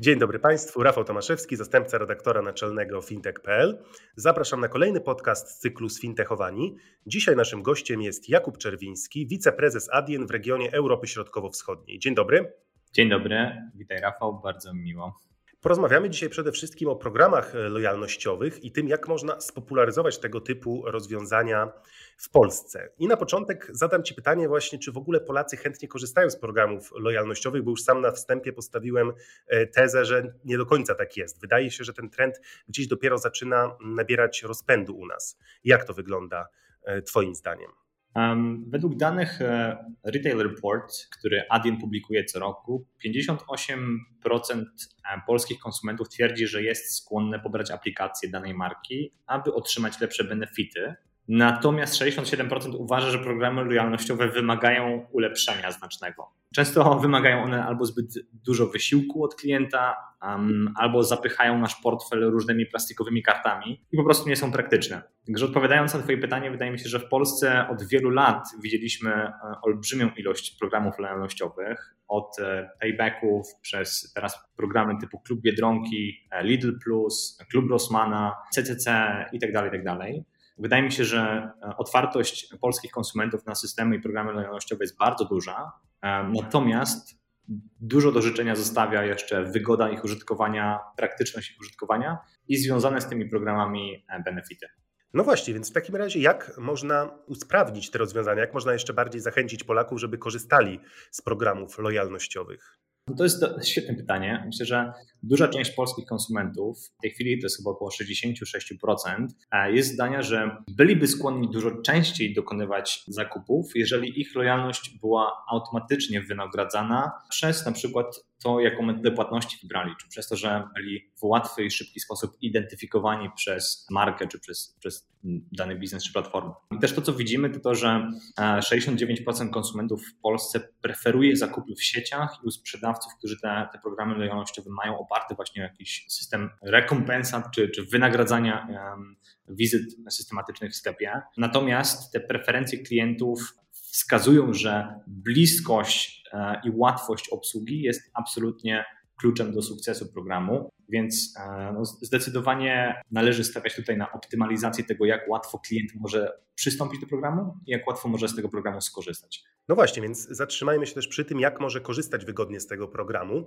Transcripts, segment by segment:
Dzień dobry Państwu, Rafał Tomaszewski, zastępca redaktora naczelnego fintech.pl. Zapraszam na kolejny podcast z cyklu Sfintechowani. Dzisiaj naszym gościem jest Jakub Czerwiński, wiceprezes Adien w regionie Europy Środkowo-Wschodniej. Dzień dobry. Dzień dobry, witaj Rafał, bardzo mi miło. Porozmawiamy dzisiaj przede wszystkim o programach e, lojalnościowych i tym, jak można spopularyzować tego typu rozwiązania w Polsce. I na początek zadam Ci pytanie właśnie, czy w ogóle Polacy chętnie korzystają z programów lojalnościowych, bo już sam na wstępie postawiłem e, tezę, że nie do końca tak jest. Wydaje się, że ten trend gdzieś dopiero zaczyna nabierać rozpędu u nas. Jak to wygląda e, Twoim zdaniem? Według danych e, Retail Report, który Adyen publikuje co roku, 58% polskich konsumentów twierdzi, że jest skłonne pobrać aplikację danej marki, aby otrzymać lepsze benefity. Natomiast 67% uważa, że programy lojalnościowe wymagają ulepszenia znacznego. Często wymagają one albo zbyt dużo wysiłku od klienta, um, albo zapychają nasz portfel różnymi plastikowymi kartami i po prostu nie są praktyczne. Także odpowiadając na Twoje pytanie, wydaje mi się, że w Polsce od wielu lat widzieliśmy e, olbrzymią ilość programów lojalnościowych, od e, paybacków przez teraz programy typu Klub Biedronki, e, Lidl Plus, Klub Rossmana, CCC itd., tak itd. Wydaje mi się, że otwartość polskich konsumentów na systemy i programy lojalnościowe jest bardzo duża. Natomiast dużo do życzenia zostawia jeszcze wygoda ich użytkowania, praktyczność ich użytkowania i związane z tymi programami e, benefity. No właśnie, więc w takim razie jak można usprawnić te rozwiązania, jak można jeszcze bardziej zachęcić Polaków, żeby korzystali z programów lojalnościowych? No to jest świetne pytanie. Myślę, że duża część polskich konsumentów, w tej chwili to jest chyba około 66%, e, jest zdania, że byliby skłonni dużo częściej dokonywać zakupów, jeżeli ich lojalność była automatycznie wynagradzana przez na przykład to, jaką metodę płatności wybrali, czy przez to, że byli w łatwy i szybki sposób identyfikowani przez markę, czy przez, przez dany biznes, czy platformę. I też to, co widzimy, to to, że 69% e, konsumentów w Polsce preferuje zakupy w sieciach i u sprzedawców, którzy te, te programy lojalnościowe mają oparte właśnie o jakiś system rekompensat, czy, czy wynagradzania um, wizyt systematycznych w sklepie. Natomiast te preferencje klientów wskazują, że bliskość e, i łatwość obsługi jest absolutnie kluczem do sukcesu programu, więc e, no, zdecydowanie należy stawiać tutaj na optymalizację tego, jak łatwo klient może przystąpić do programu i jak łatwo może z tego programu skorzystać. No właśnie, więc zatrzymajmy się też przy tym, jak może korzystać wygodnie z tego programu.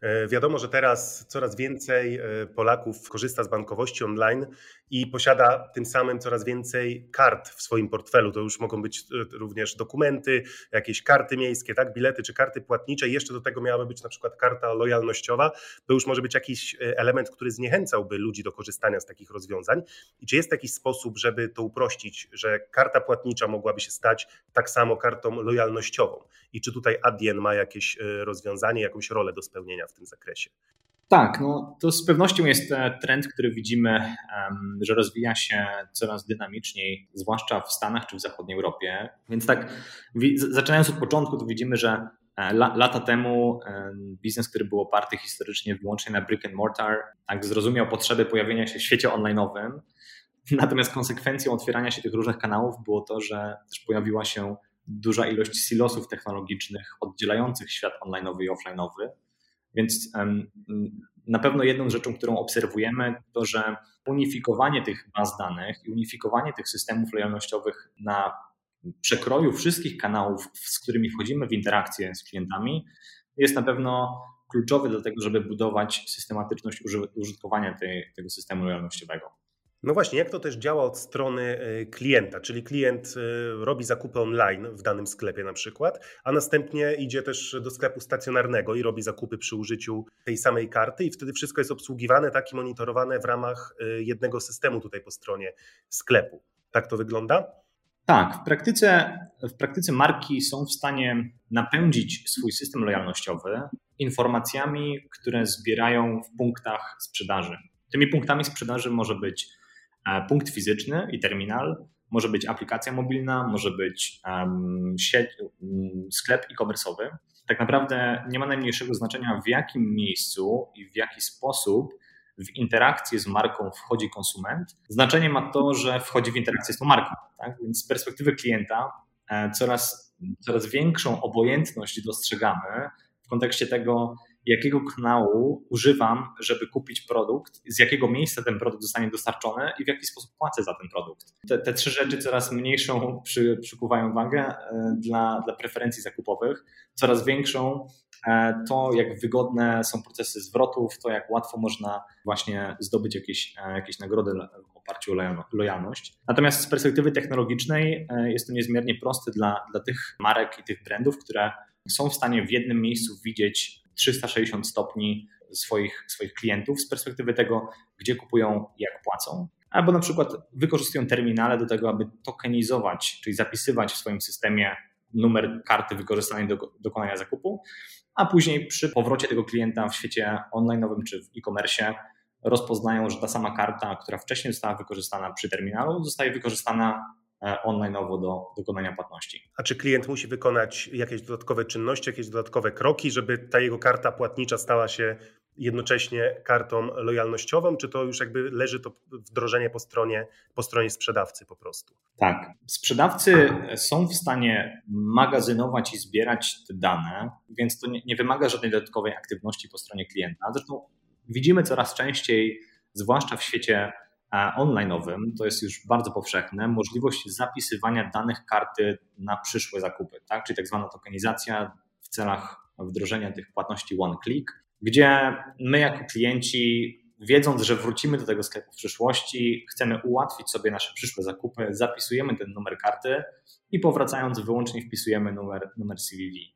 E, wiadomo, że teraz coraz więcej e, Polaków korzysta z bankowości online i posiada tym samym coraz więcej kart w swoim portfelu. To już mogą być e, również dokumenty, jakieś karty miejskie, tak, bilety czy karty płatnicze. Jeszcze do tego miałaby być na przykład karta lojalnościowa. To już może być jakiś element, który zniechęcałby ludzi do korzystania z takich rozwiązań. I czy jest jakiś sposób, żeby to uprościć, że karta płatnicza mogłaby się stać tak samo kartą lojalnościową? I czy tutaj Adyen ma jakieś rozwiązanie, jakąś rolę do spełnienia w tym zakresie. Tak, no to z pewnością jest trend, który widzimy, że rozwija się coraz dynamiczniej, zwłaszcza w Stanach czy w zachodniej Europie. Więc tak, zaczynając od początku, to widzimy, że e, lata temu biznes, który był oparty historycznie wyłącznie na brick and mortar, tak zrozumiał potrzeby pojawienia się w świecie online'owym. Natomiast konsekwencją otwierania się tych różnych kanałów było to, że też pojawiła się duża ilość silosów technologicznych oddzielających świat online'owy i offline'owy więc na pewno jedną rzeczą, którą obserwujemy, to że unifikowanie tych baz danych i unifikowanie tych systemów lojalnościowych na przekroju wszystkich kanałów, z którymi wchodzimy w interakcję z klientami, jest na pewno kluczowy do tego, żeby budować systematyczność użytkowania tej, tego systemu lojalnościowego. No właśnie, jak to też działa od strony e, klienta, czyli klient e, robi zakupy online w danym sklepie na przykład, a następnie idzie też do sklepu stacjonarnego i robi zakupy przy użyciu tej samej karty i wtedy wszystko jest obsługiwane, tak i monitorowane w ramach e, jednego systemu tutaj po stronie sklepu. Tak to wygląda? Tak, w praktyce, w praktyce marki są w stanie napędzić swój system lojalnościowy informacjami, które zbierają w punktach sprzedaży. Tymi punktami sprzedaży może być punkt fizyczny i terminal, może być aplikacja mobilna, może być sieć, um, sklep e-commerce'owy. Tak naprawdę nie ma najmniejszego znaczenia, w jakim miejscu i w jaki sposób w interakcję z marką wchodzi konsument. Znaczenie ma to, że wchodzi w interakcję z tą marką. Tak? Więc z perspektywy klienta e, coraz, coraz większą obojętność dostrzegamy w kontekście tego, jakiego kanału używam, żeby kupić produkt, z jakiego miejsca ten produkt zostanie dostarczony i w jaki sposób płacę za ten produkt. Te, te trzy rzeczy coraz mniejszą przy, przykuwają wagę e, dla, dla preferencji zakupowych, coraz większą e, to, jak wygodne są procesy zwrotów, to jak łatwo można właśnie zdobyć jakieś, e, jakieś nagrody w oparciu o lojalność. Natomiast z perspektywy technologicznej jest to niezmiernie prosty dla, dla tych marek i tych brandów, które są w stanie w jednym miejscu widzieć 360 stopni swoich, swoich klientów z perspektywy tego, gdzie kupują jak płacą. Albo na przykład wykorzystują terminale do tego, aby tokenizować, czyli zapisywać w swoim systemie numer karty wykorzystanej do dokonania zakupu, a później przy powrocie tego klienta w świecie online'owym czy w e-commerce rozpoznają, że ta sama karta, która wcześniej została wykorzystana przy terminalu, zostaje wykorzystana online'owo do dokonania płatności. A czy klient musi wykonać jakieś dodatkowe czynności, jakieś dodatkowe kroki, żeby ta jego karta płatnicza stała się jednocześnie kartą lojalnościową, czy to już jakby leży to wdrożenie po stronie, po stronie sprzedawcy po prostu? Tak. Sprzedawcy są w stanie magazynować i zbierać te dane, więc to nie, nie wymaga żadnej dodatkowej aktywności po stronie klienta. Zresztą widzimy coraz częściej, zwłaszcza w świecie online'owym, to jest już bardzo powszechne, możliwość zapisywania danych karty na przyszłe zakupy, tak? czyli tak zwana tokenizacja w celach wdrożenia tych płatności one click, gdzie my jako klienci wiedząc, że wrócimy do tego sklepu w przyszłości, chcemy ułatwić sobie nasze przyszłe zakupy, zapisujemy ten numer karty i powracając wyłącznie wpisujemy numer, numer CVV.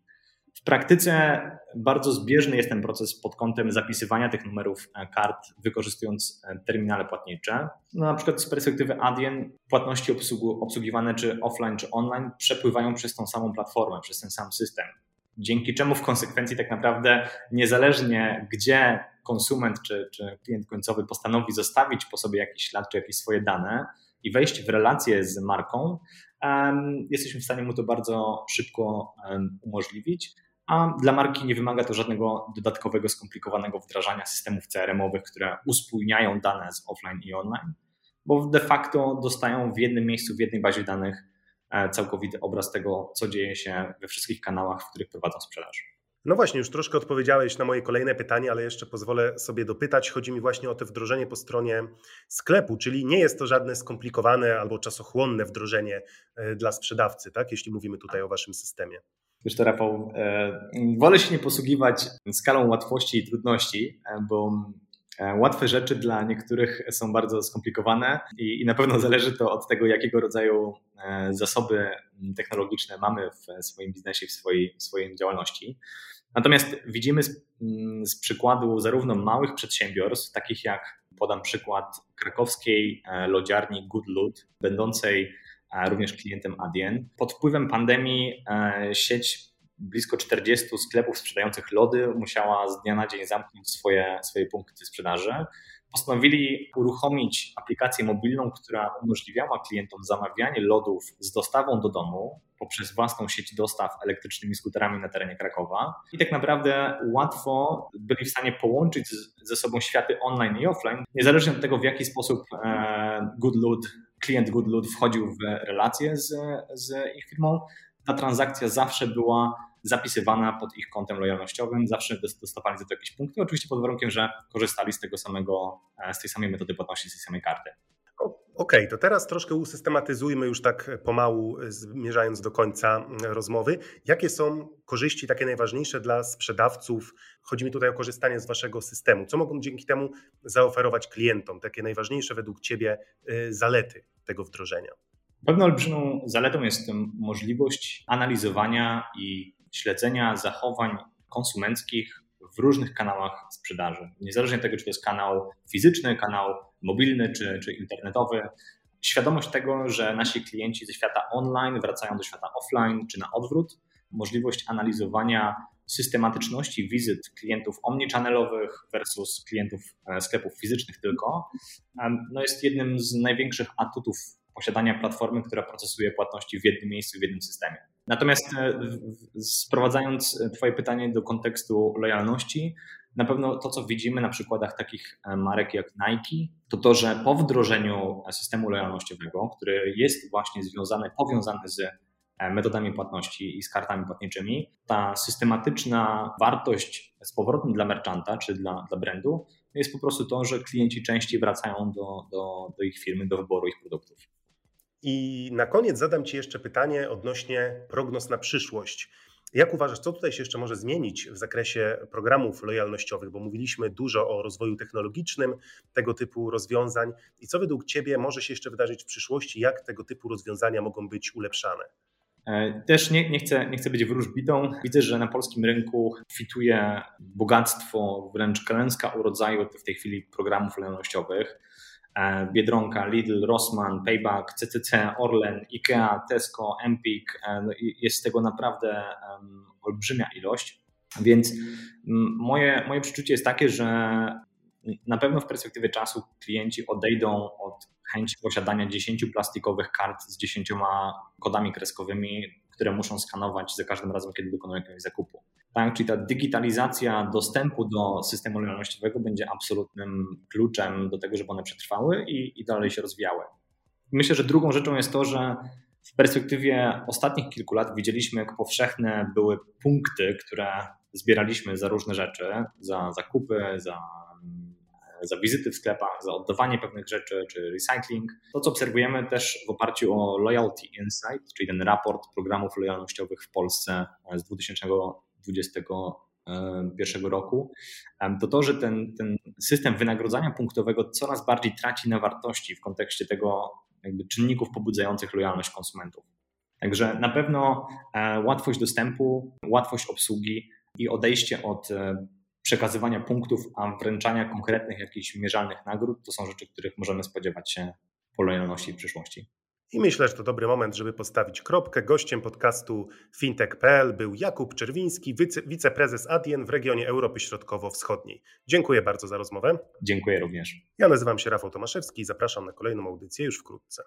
Praktyce bardzo zbieżny jest ten proces pod kątem zapisywania tych numerów e, kart, wykorzystując e, terminale płatnicze. No, na przykład z perspektywy Adyen płatności obsługiwane czy offline, czy online przepływają przez tą samą platformę, przez ten sam system. Dzięki czemu w konsekwencji tak naprawdę niezależnie gdzie konsument czy, czy klient końcowy postanowi zostawić po sobie jakiś ślad czy jakieś swoje dane i wejść w relację z marką, jesteśmy w stanie mu to bardzo szybko umożliwić a dla marki nie wymaga to żadnego dodatkowego, skomplikowanego wdrażania systemów CRM-owych, które uspójniają dane z offline i online, bo de facto dostają w jednym miejscu, w jednej bazie danych e, całkowity obraz tego, co dzieje się we wszystkich kanałach, w których prowadzą sprzedaż. No właśnie, już troszkę odpowiedziałeś na moje kolejne pytanie, ale jeszcze pozwolę sobie dopytać. Chodzi mi właśnie o to wdrożenie po stronie sklepu, czyli nie jest to żadne skomplikowane albo czasochłonne wdrożenie e, dla sprzedawcy, tak? jeśli mówimy tutaj o waszym systemie. Wiesz to Rafał, e, wolę się nie posługiwać skalą łatwości i trudności, e, bo e, łatwe rzeczy dla niektórych są bardzo skomplikowane i, i na pewno zależy to od tego, jakiego rodzaju zasoby technologiczne mamy w swoim biznesie, w swojej, w swojej działalności. Natomiast widzimy z, z przykładu zarówno małych przedsiębiorstw, takich jak podam przykład krakowskiej lodziarni Good Loot, będącej również klientem Adyen. Pod wpływem pandemii e, sieć blisko 40 sklepów sprzedających lody musiała z dnia na dzień zamknąć swoje, swoje punkty sprzedaży. Postanowili uruchomić aplikację mobilną, która umożliwiała klientom zamawianie lodów z dostawą do domu poprzez własną sieć dostaw elektrycznymi skuterami na terenie Krakowa. I tak naprawdę łatwo byli w stanie połączyć ze sobą światy online i offline, niezależnie od tego, w jaki sposób e, Goodloot klient Goodloot wchodził w relację z, z ich firmą, ta transakcja zawsze była zapisywana pod ich kontem lojalnościowym, zawsze dostawali za to jakieś punkty, oczywiście pod warunkiem, że korzystali z tego samego, e, z tej samej metody płatności, z tej samej karty. Okej, okay, to teraz troszkę usystematyzujmy już tak pomału, zmierzając do końca mm, rozmowy. Jakie są korzyści takie najważniejsze dla sprzedawców? Chodzi mi tutaj o korzystanie z waszego systemu. Co mogą dzięki temu zaoferować klientom? Takie najważniejsze według ciebie y, zalety tego wdrożenia? Pewną olbrzymią zaletą jest możliwość analizowania i śledzenia zachowań konsumenckich w różnych kanałach sprzedaży. Niezależnie od tego, czy to jest kanał fizyczny, kanał mobilny czy, czy internetowy, świadomość tego, że nasi klienci ze świata online wracają do świata offline, czy na odwrót, możliwość analizowania systematyczności wizyt klientów omnichannel'owych versus klientów e, sklepów fizycznych tylko, no jest jednym z największych atutów posiadania platformy, która procesuje płatności w jednym miejscu, w jednym systemie. Natomiast e, sprowadzając Twoje pytanie do kontekstu lojalności, na pewno to, co widzimy na przykładach takich e, marek jak Nike, to to, że po wdrożeniu systemu lojalnościowego, który jest właśnie związany, powiązany z e, metodami płatności i z kartami płatniczymi, ta systematyczna wartość z powrotem dla merchanta czy dla, dla brandu jest po prostu to, że klienci częściej wracają do, do, do ich firmy, do wyboru ich produktów. I na koniec zadam Ci jeszcze pytanie odnośnie prognoz na przyszłość. Jak uważasz, co tutaj się jeszcze może zmienić w zakresie programów lojalnościowych? Bo mówiliśmy dużo o rozwoju technologicznym tego typu rozwiązań. I co według Ciebie może się jeszcze wydarzyć w przyszłości? Jak tego typu rozwiązania mogą być ulepszane? E, też nie, nie, chcę, nie chcę być wróżbitą. Widzę, że na polskim rynku fituje bogactwo, wręcz klęska urodzaju w tej chwili programów lojalnościowych. E, Biedronka, Lidl, Rossmann, Payback, CCC, Orlen, IKEA, Tesco, Empik. E, no jest tego naprawdę olbrzymia ilość. Więc moje, moje przeczucie jest takie, że na pewno w perspektywie czasu klienci odejdą od chęci posiadania 10 plastikowych kart z 10 kodami kreskowymi, które muszą skanować za każdym razem, kiedy dokonują jakiegoś zakupu. Tak? Czyli ta digitalizacja dostępu do systemu lojalnościowego będzie absolutnym kluczem do tego, żeby one przetrwały i, i dalej się rozwijały. Myślę, że drugą rzeczą jest to, że w perspektywie ostatnich kilku lat widzieliśmy, jak powszechne były punkty, które zbieraliśmy za różne rzeczy, za zakupy, za, za wizyty w sklepach, za oddawanie pewnych rzeczy czy recycling. To, co obserwujemy też w oparciu o Loyalty Insight, czyli ten raport programów lojalnościowych w Polsce z 2000 2021 roku, to to, że ten, ten system wynagrodzenia punktowego coraz bardziej traci na wartości w kontekście tego jakby czynników pobudzających lojalność konsumentów. Także na pewno e, łatwość dostępu, łatwość obsługi i odejście od e, przekazywania punktów, a wręczania konkretnych jakichś mierzalnych nagród to są rzeczy, których możemy spodziewać się po lojalności w przyszłości. I myślę, że to dobry moment, żeby postawić kropkę. Gościem podcastu fintech.pl był Jakub Czerwiński, wice, wiceprezes Adien w regionie Europy Środkowo-Wschodniej. Dziękuję bardzo za rozmowę. Dziękuję również. Ja nazywam się Rafał Tomaszewski i zapraszam na kolejną audycję już wkrótce.